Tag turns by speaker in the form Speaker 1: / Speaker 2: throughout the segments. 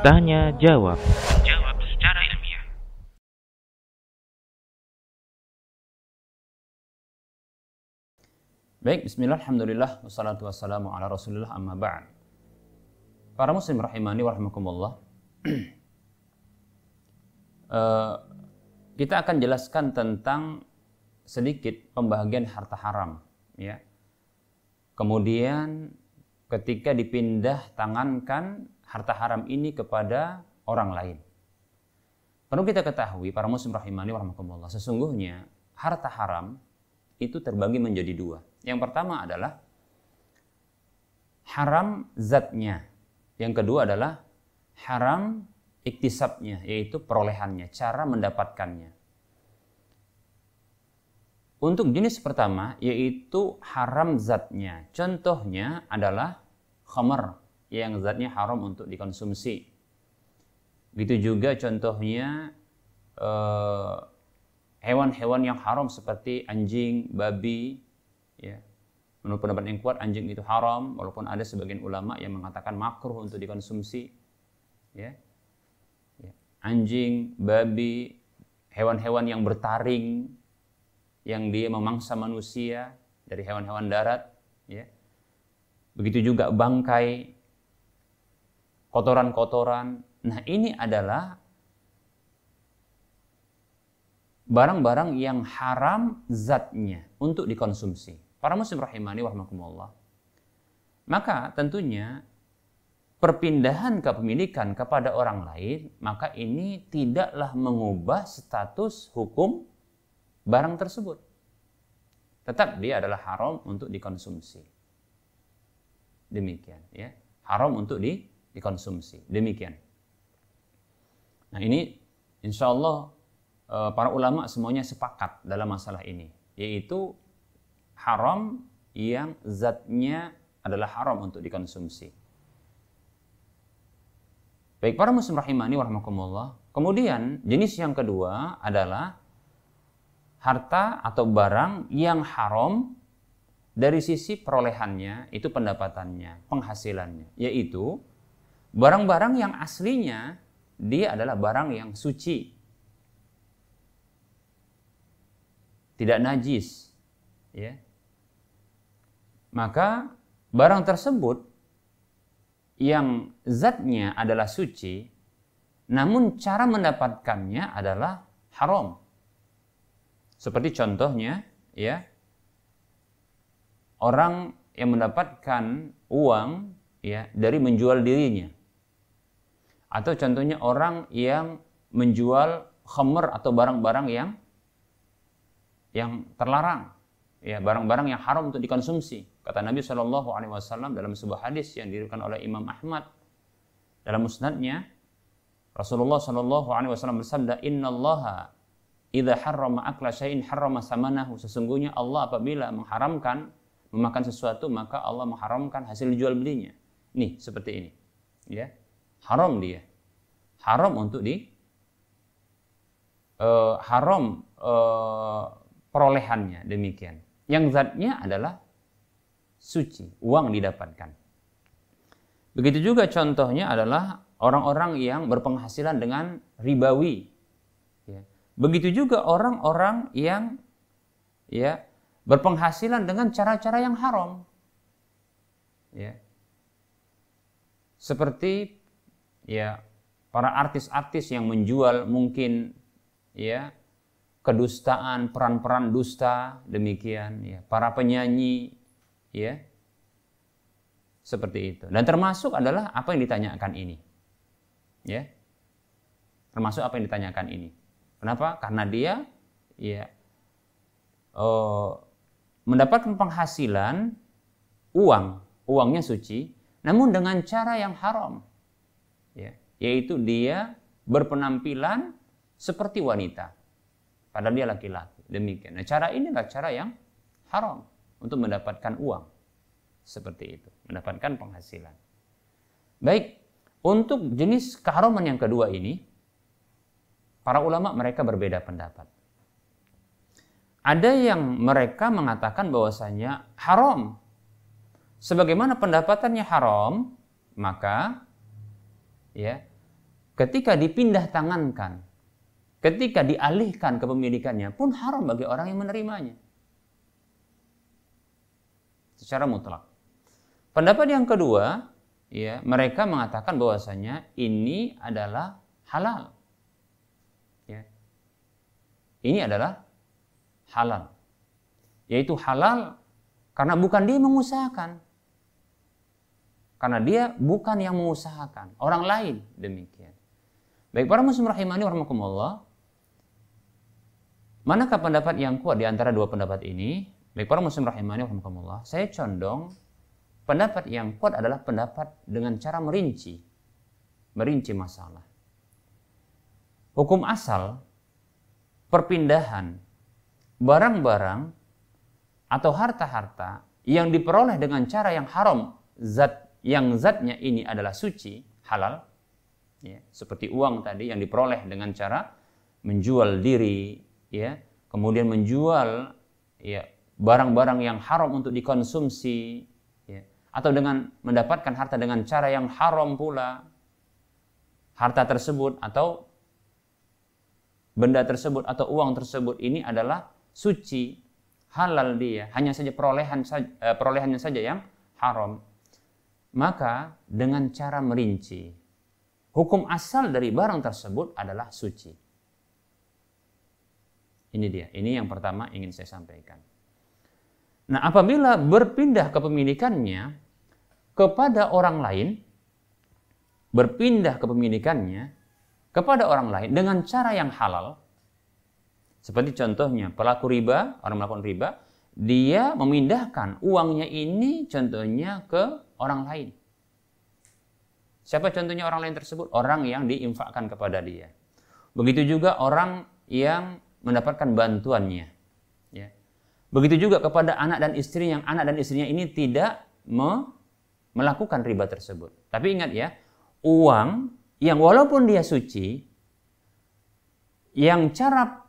Speaker 1: Tanya jawab.
Speaker 2: Jawab secara ilmiah.
Speaker 3: Baik, bismillah, alhamdulillah, wassalatu wassalamu ala rasulillah amma ba'd. Para muslim rahimani wa rahimakumullah. Eh, kita akan jelaskan tentang sedikit pembahagian harta haram. ya. Kemudian ketika dipindah tangankan harta haram ini kepada orang lain. Perlu kita ketahui, para muslim rahimani wa rahimakumullah, sesungguhnya harta haram itu terbagi menjadi dua. Yang pertama adalah haram zatnya. Yang kedua adalah haram iktisabnya, yaitu perolehannya, cara mendapatkannya. Untuk jenis pertama, yaitu haram zatnya. Contohnya adalah khamar, yang zatnya haram untuk dikonsumsi. Begitu juga contohnya eh, hewan-hewan yang haram seperti anjing, babi, ya. Menurut pendapat yang kuat anjing itu haram, walaupun ada sebagian ulama yang mengatakan makruh untuk dikonsumsi, ya. ya. Anjing, babi, hewan-hewan yang bertaring, yang dia memangsa manusia dari hewan-hewan darat, ya. Begitu juga bangkai, kotoran-kotoran. Nah, ini adalah barang-barang yang haram zatnya untuk dikonsumsi. Para muslim rahimani warahmatullah. Maka tentunya perpindahan kepemilikan kepada orang lain, maka ini tidaklah mengubah status hukum barang tersebut. Tetap dia adalah haram untuk dikonsumsi. Demikian ya. Haram untuk di, dikonsumsi. Demikian. Nah ini insya Allah eh, para ulama semuanya sepakat dalam masalah ini. Yaitu haram yang zatnya adalah haram untuk dikonsumsi. Baik para muslim rahimani warahmatullah. Kemudian jenis yang kedua adalah harta atau barang yang haram dari sisi perolehannya, itu pendapatannya, penghasilannya, yaitu barang-barang yang aslinya dia adalah barang yang suci. Tidak najis, ya. Maka barang tersebut yang zatnya adalah suci, namun cara mendapatkannya adalah haram. Seperti contohnya, ya, orang yang mendapatkan uang ya dari menjual dirinya. Atau contohnya orang yang menjual khamr atau barang-barang yang yang terlarang, ya barang-barang yang haram untuk dikonsumsi. Kata Nabi Shallallahu Alaihi Wasallam dalam sebuah hadis yang diriwayatkan oleh Imam Ahmad dalam musnadnya, Rasulullah Shallallahu Alaihi Wasallam bersabda, Inna idza harrama akla syai'in harrama samanahu. Sesungguhnya Allah apabila mengharamkan memakan sesuatu, maka Allah mengharamkan hasil jual belinya. Nih, seperti ini. Ya. Haram dia. Haram untuk di uh, haram uh, perolehannya demikian. Yang zatnya adalah suci, uang didapatkan. Begitu juga contohnya adalah orang-orang yang berpenghasilan dengan ribawi. Ya. Begitu juga orang-orang yang ya berpenghasilan dengan cara-cara yang haram. Ya. Seperti ya para artis-artis yang menjual mungkin ya kedustaan, peran-peran dusta demikian ya, para penyanyi ya. Seperti itu. Dan termasuk adalah apa yang ditanyakan ini. Ya. Termasuk apa yang ditanyakan ini. Kenapa? Karena dia ya oh, mendapatkan penghasilan uang, uangnya suci, namun dengan cara yang haram. Ya, yaitu dia berpenampilan seperti wanita. Padahal dia laki-laki. Demikian. Nah, cara ini adalah cara yang haram untuk mendapatkan uang. Seperti itu, mendapatkan penghasilan. Baik, untuk jenis keharaman yang kedua ini, para ulama mereka berbeda pendapat. Ada yang mereka mengatakan bahwasanya haram sebagaimana pendapatannya haram, maka ya ketika dipindah tangankan, ketika dialihkan kepemilikannya pun haram bagi orang yang menerimanya. Secara mutlak. Pendapat yang kedua, ya, mereka mengatakan bahwasanya ini adalah halal. Ini adalah halal. Yaitu halal karena bukan dia mengusahakan. Karena dia bukan yang mengusahakan, orang lain demikian. Baik para muslim rahimani warahmatullah. Manakah pendapat yang kuat di antara dua pendapat ini? Baik para muslim rahimani warahmatullah. Saya condong pendapat yang kuat adalah pendapat dengan cara merinci. Merinci masalah. Hukum asal perpindahan barang-barang atau harta-harta yang diperoleh dengan cara yang haram zat yang zatnya ini adalah suci, halal, ya, seperti uang tadi yang diperoleh dengan cara menjual diri, ya, kemudian menjual ya barang-barang yang haram untuk dikonsumsi, ya, atau dengan mendapatkan harta dengan cara yang haram pula, harta tersebut atau benda tersebut atau uang tersebut ini adalah suci, halal dia, hanya saja perolehan eh, perolehannya saja yang haram maka dengan cara merinci, hukum asal dari barang tersebut adalah suci. Ini dia, ini yang pertama ingin saya sampaikan. Nah, apabila berpindah kepemilikannya kepada orang lain, berpindah kepemilikannya kepada orang lain dengan cara yang halal, seperti contohnya pelaku riba, orang melakukan riba, dia memindahkan uangnya ini contohnya ke orang lain. Siapa contohnya orang lain tersebut? Orang yang diinfakkan kepada dia. Begitu juga orang yang mendapatkan bantuannya. Ya. Begitu juga kepada anak dan istri yang anak dan istrinya ini tidak me melakukan riba tersebut. Tapi ingat ya, uang yang walaupun dia suci, yang cara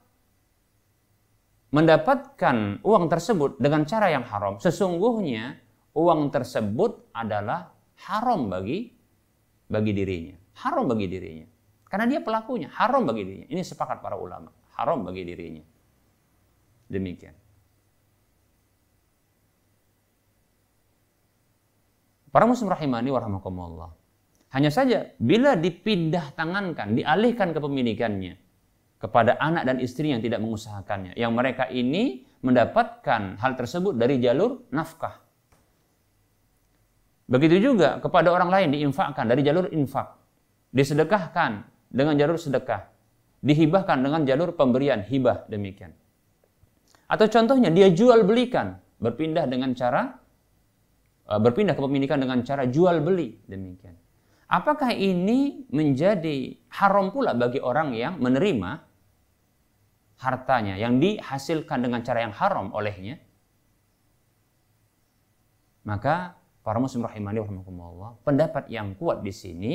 Speaker 3: mendapatkan uang tersebut dengan cara yang haram, sesungguhnya uang tersebut adalah haram bagi bagi dirinya. Haram bagi dirinya. Karena dia pelakunya, haram bagi dirinya. Ini sepakat para ulama, haram bagi dirinya. Demikian. Para muslim rahimani warahmatullah. Hanya saja bila dipindah tangankan, dialihkan kepemilikannya kepada anak dan istri yang tidak mengusahakannya, yang mereka ini mendapatkan hal tersebut dari jalur nafkah, Begitu juga kepada orang lain diinfakkan dari jalur infak. Disedekahkan dengan jalur sedekah. Dihibahkan dengan jalur pemberian hibah demikian. Atau contohnya dia jual belikan, berpindah dengan cara uh, berpindah kepemilikan dengan cara jual beli demikian. Apakah ini menjadi haram pula bagi orang yang menerima hartanya yang dihasilkan dengan cara yang haram olehnya? Maka para muslim rahimani rahimakumullah, pendapat yang kuat di sini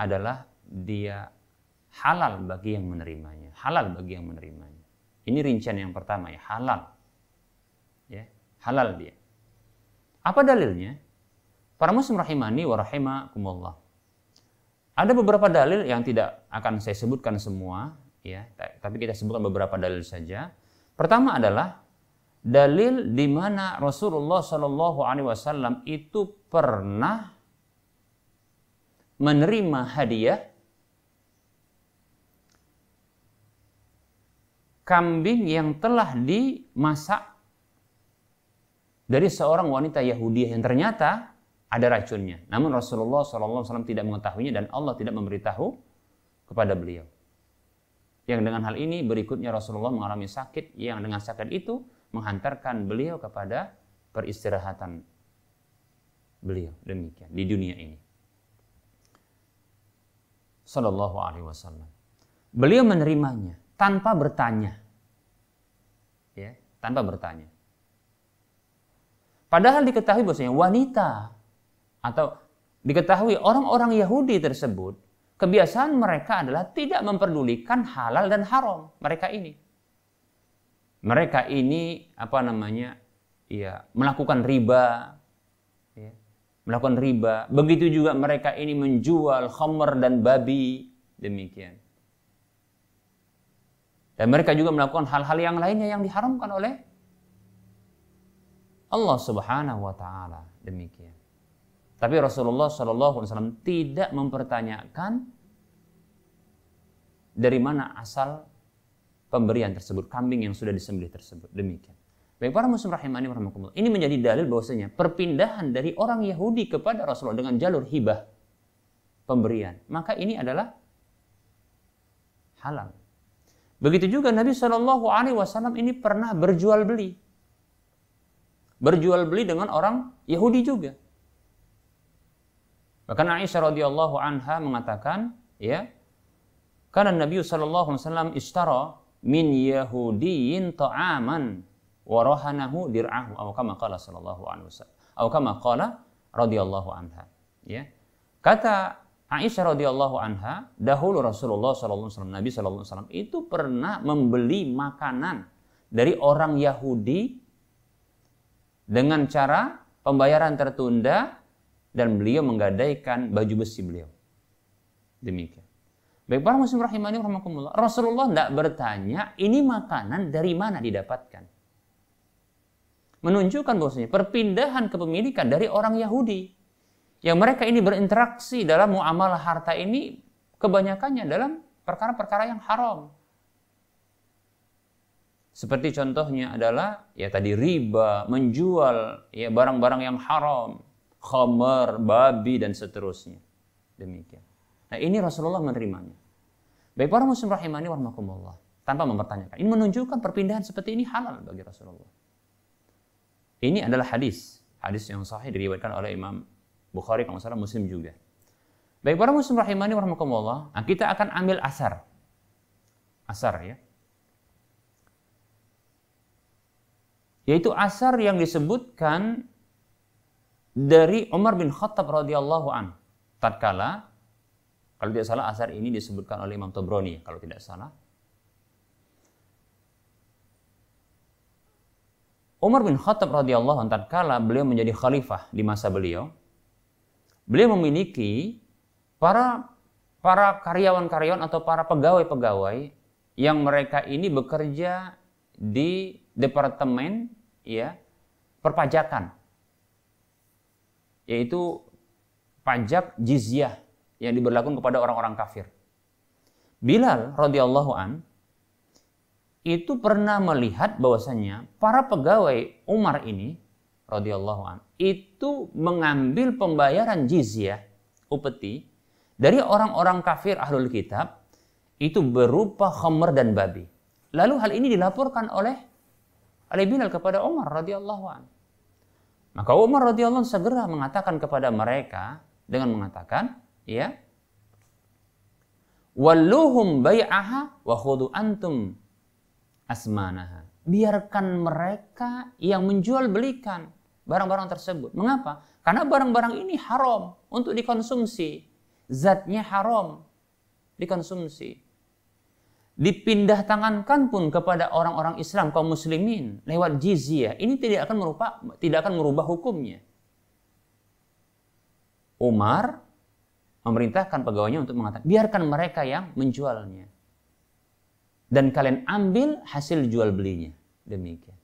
Speaker 3: adalah dia halal bagi yang menerimanya, halal bagi yang menerimanya. Ini rincian yang pertama ya, halal. Ya, halal dia. Apa dalilnya? Para muslim rahimani wa rahimakumullah. Ada beberapa dalil yang tidak akan saya sebutkan semua, ya, tapi kita sebutkan beberapa dalil saja. Pertama adalah dalil di mana Rasulullah Shallallahu Alaihi Wasallam itu pernah menerima hadiah kambing yang telah dimasak dari seorang wanita Yahudi yang ternyata ada racunnya. Namun Rasulullah SAW tidak mengetahuinya dan Allah tidak memberitahu kepada beliau. Yang dengan hal ini berikutnya Rasulullah mengalami sakit yang dengan sakit itu menghantarkan beliau kepada peristirahatan beliau demikian di dunia ini. Sallallahu alaihi wasallam. Beliau menerimanya tanpa bertanya. Ya, tanpa bertanya. Padahal diketahui bahwasanya wanita atau diketahui orang-orang Yahudi tersebut kebiasaan mereka adalah tidak memperdulikan halal dan haram mereka ini mereka ini apa namanya ya melakukan riba melakukan riba. Begitu juga mereka ini menjual khamr dan babi. Demikian. Dan mereka juga melakukan hal-hal yang lainnya yang diharamkan oleh Allah Subhanahu wa taala. Demikian. Tapi Rasulullah wasallam tidak mempertanyakan dari mana asal pemberian tersebut, kambing yang sudah disembelih tersebut. Demikian. Baik para muslim rahimani rahimakumullah. Ini menjadi dalil bahwasanya perpindahan dari orang Yahudi kepada Rasulullah dengan jalur hibah pemberian, maka ini adalah halal. Begitu juga Nabi Shallallahu Alaihi Wasallam ini pernah berjual beli, berjual beli dengan orang Yahudi juga. Bahkan Aisyah radhiyallahu anha mengatakan, ya, karena Nabi Shallallahu Alaihi Wasallam istara min Yahudiyin ta'aman warohanahu dir'ahu. Atau kama qala sallallahu alaihi wasallam. Atau kama qala radhiyallahu anha. Ya. Kata Aisyah radhiyallahu anha dahulu Rasulullah sallallahu alaihi wasallam Nabi sallallahu alaihi wasallam itu pernah membeli makanan dari orang Yahudi dengan cara pembayaran tertunda dan beliau menggadaikan baju besi beliau demikian Baik para muslim rahimani rahimakumullah. Rasulullah tidak bertanya ini makanan dari mana didapatkan menunjukkan bahwasanya perpindahan kepemilikan dari orang Yahudi yang mereka ini berinteraksi dalam muamalah harta ini kebanyakannya dalam perkara-perkara yang haram. Seperti contohnya adalah ya tadi riba, menjual ya barang-barang yang haram, khamar, babi dan seterusnya. Demikian. Nah, ini Rasulullah menerimanya. Baik para muslim rahimani warahmatullah tanpa mempertanyakan. Ini menunjukkan perpindahan seperti ini halal bagi Rasulullah. Ini adalah hadis. Hadis yang sahih diriwayatkan oleh Imam Bukhari kalau salah Muslim juga. Baik para muslim rahimani warahmatullah, nah kita akan ambil asar. Asar ya. Yaitu asar yang disebutkan dari Umar bin Khattab radhiyallahu an. Tatkala kalau tidak salah asar ini disebutkan oleh Imam Tabrani kalau tidak salah Umar bin Khattab radhiyallahu anhu tatkala beliau menjadi khalifah di masa beliau, beliau memiliki para para karyawan-karyawan atau para pegawai-pegawai yang mereka ini bekerja di departemen ya perpajakan yaitu pajak jizyah yang diberlakukan kepada orang-orang kafir. Bilal radhiyallahu an itu pernah melihat bahwasanya para pegawai Umar ini radhiyallahu an itu mengambil pembayaran jizyah upeti dari orang-orang kafir ahlul kitab itu berupa khamr dan babi. Lalu hal ini dilaporkan oleh oleh Bilal kepada Umar radhiyallahu an. Maka Umar radhiyallahu segera mengatakan kepada mereka dengan mengatakan, ya, walluhum bai'aha wa khudu antum asmanaha. Biarkan mereka yang menjual belikan barang-barang tersebut. Mengapa? Karena barang-barang ini haram untuk dikonsumsi. Zatnya haram dikonsumsi. Dipindah tangankan pun kepada orang-orang Islam kaum muslimin lewat jizyah. Ini tidak akan merubah tidak akan merubah hukumnya. Umar memerintahkan pegawainya untuk mengatakan biarkan mereka yang menjualnya dan kalian ambil hasil jual belinya. Demikian.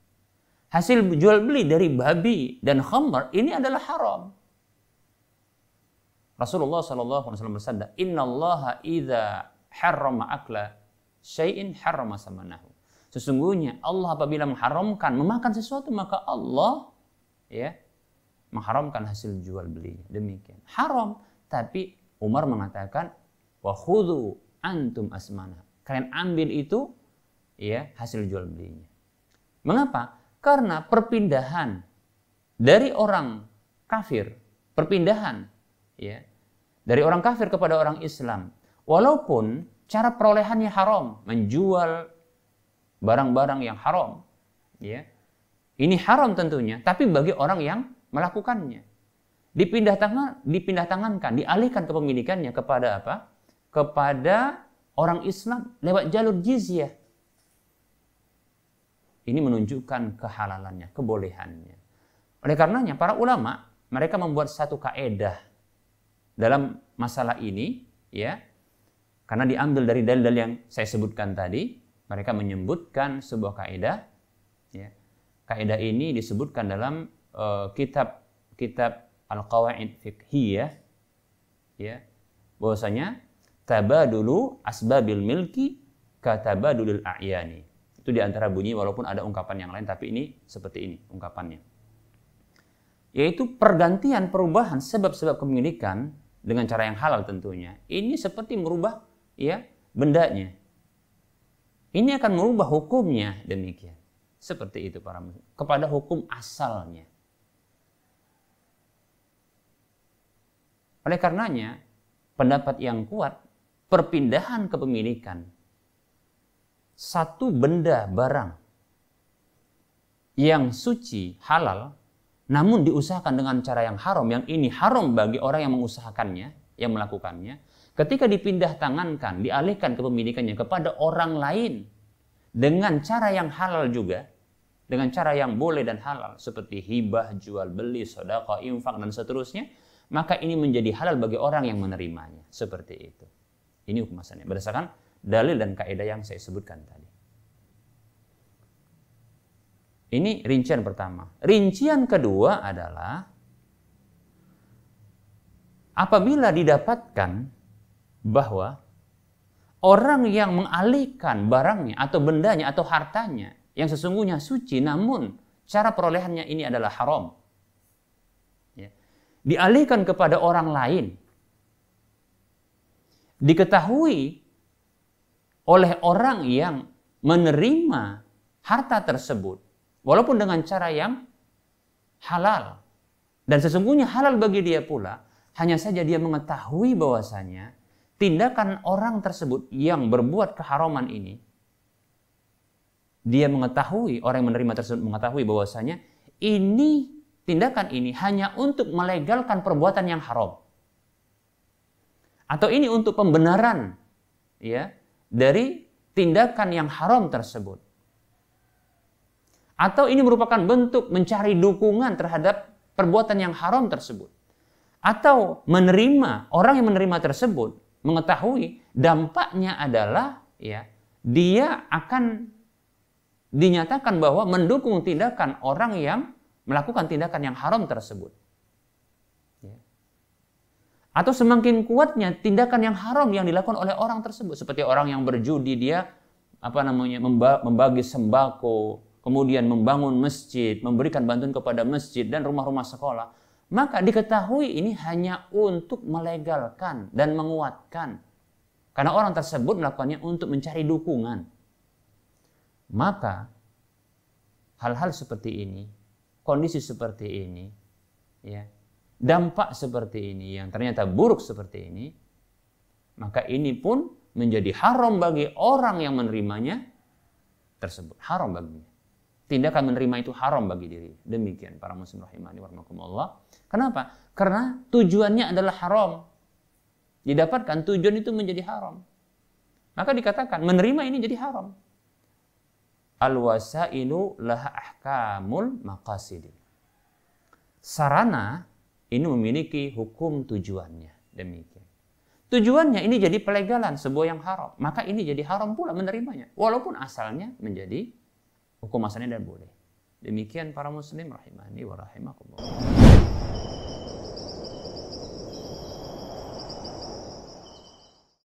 Speaker 3: Hasil jual beli dari babi dan khamr ini adalah haram. Rasulullah wasallam bersabda, "Inna Allah idza harrama akla syai'in harrama samanahu." Sesungguhnya Allah apabila mengharamkan memakan sesuatu maka Allah ya mengharamkan hasil jual belinya. Demikian. Haram, tapi Umar mengatakan wa khudhu antum asmana kalian ambil itu ya hasil jual belinya. Mengapa? Karena perpindahan dari orang kafir, perpindahan ya dari orang kafir kepada orang Islam, walaupun cara perolehannya haram, menjual barang-barang yang haram, ya. Ini haram tentunya, tapi bagi orang yang melakukannya. Dipindah tangan, dipindah tangankan, dialihkan kepemilikannya kepada apa? Kepada orang Islam lewat jalur jizyah. Ini menunjukkan kehalalannya, kebolehannya. Oleh karenanya para ulama mereka membuat satu kaedah dalam masalah ini, ya, karena diambil dari dalil-dalil yang saya sebutkan tadi, mereka menyebutkan sebuah kaedah, ya. Kaedah ini disebutkan dalam uh, kitab kitab Al-Qawaid Fiqhiyah, ya, bahwasanya tabadulu asbabil milki katabadulil a'yani. Itu di antara bunyi walaupun ada ungkapan yang lain tapi ini seperti ini ungkapannya. Yaitu pergantian perubahan sebab-sebab kepemilikan dengan cara yang halal tentunya. Ini seperti merubah ya bendanya. Ini akan merubah hukumnya demikian. Seperti itu para muslim. Kepada hukum asalnya. Oleh karenanya, pendapat yang kuat, perpindahan kepemilikan satu benda barang yang suci, halal, namun diusahakan dengan cara yang haram, yang ini haram bagi orang yang mengusahakannya, yang melakukannya, ketika dipindah tangankan, dialihkan kepemilikannya kepada orang lain dengan cara yang halal juga, dengan cara yang boleh dan halal, seperti hibah, jual beli, sodako, infak, dan seterusnya, maka ini menjadi halal bagi orang yang menerimanya. Seperti itu. Ini hukum asalnya. Berdasarkan dalil dan kaidah yang saya sebutkan tadi. Ini rincian pertama. Rincian kedua adalah apabila didapatkan bahwa orang yang mengalihkan barangnya atau bendanya atau hartanya yang sesungguhnya suci namun cara perolehannya ini adalah haram. Ya. Dialihkan kepada orang lain. Diketahui oleh orang yang menerima harta tersebut walaupun dengan cara yang halal dan sesungguhnya halal bagi dia pula hanya saja dia mengetahui bahwasanya tindakan orang tersebut yang berbuat keharaman ini dia mengetahui orang yang menerima tersebut mengetahui bahwasanya ini tindakan ini hanya untuk melegalkan perbuatan yang haram atau ini untuk pembenaran ya dari tindakan yang haram tersebut. Atau ini merupakan bentuk mencari dukungan terhadap perbuatan yang haram tersebut. Atau menerima, orang yang menerima tersebut mengetahui dampaknya adalah ya dia akan dinyatakan bahwa mendukung tindakan orang yang melakukan tindakan yang haram tersebut. Atau semakin kuatnya tindakan yang haram yang dilakukan oleh orang tersebut. Seperti orang yang berjudi, dia apa namanya membagi sembako, kemudian membangun masjid, memberikan bantuan kepada masjid dan rumah-rumah sekolah. Maka diketahui ini hanya untuk melegalkan dan menguatkan. Karena orang tersebut melakukannya untuk mencari dukungan. Maka hal-hal seperti ini, kondisi seperti ini, ya, dampak seperti ini yang ternyata buruk seperti ini, maka ini pun menjadi haram bagi orang yang menerimanya tersebut. Haram baginya. Tindakan menerima itu haram bagi diri. Demikian para muslim rahimani warahmatullah. Kenapa? Karena tujuannya adalah haram. Didapatkan tujuan itu menjadi haram. Maka dikatakan menerima ini jadi haram. Al-wasailu laha ahkamul maqasidi. Sarana ini memiliki hukum tujuannya. Demikian. Tujuannya ini jadi pelegalan sebuah yang haram. Maka ini jadi haram pula menerimanya. Walaupun asalnya menjadi hukum asalnya dan boleh. Demikian para muslim rahimani wa rahimakumullah.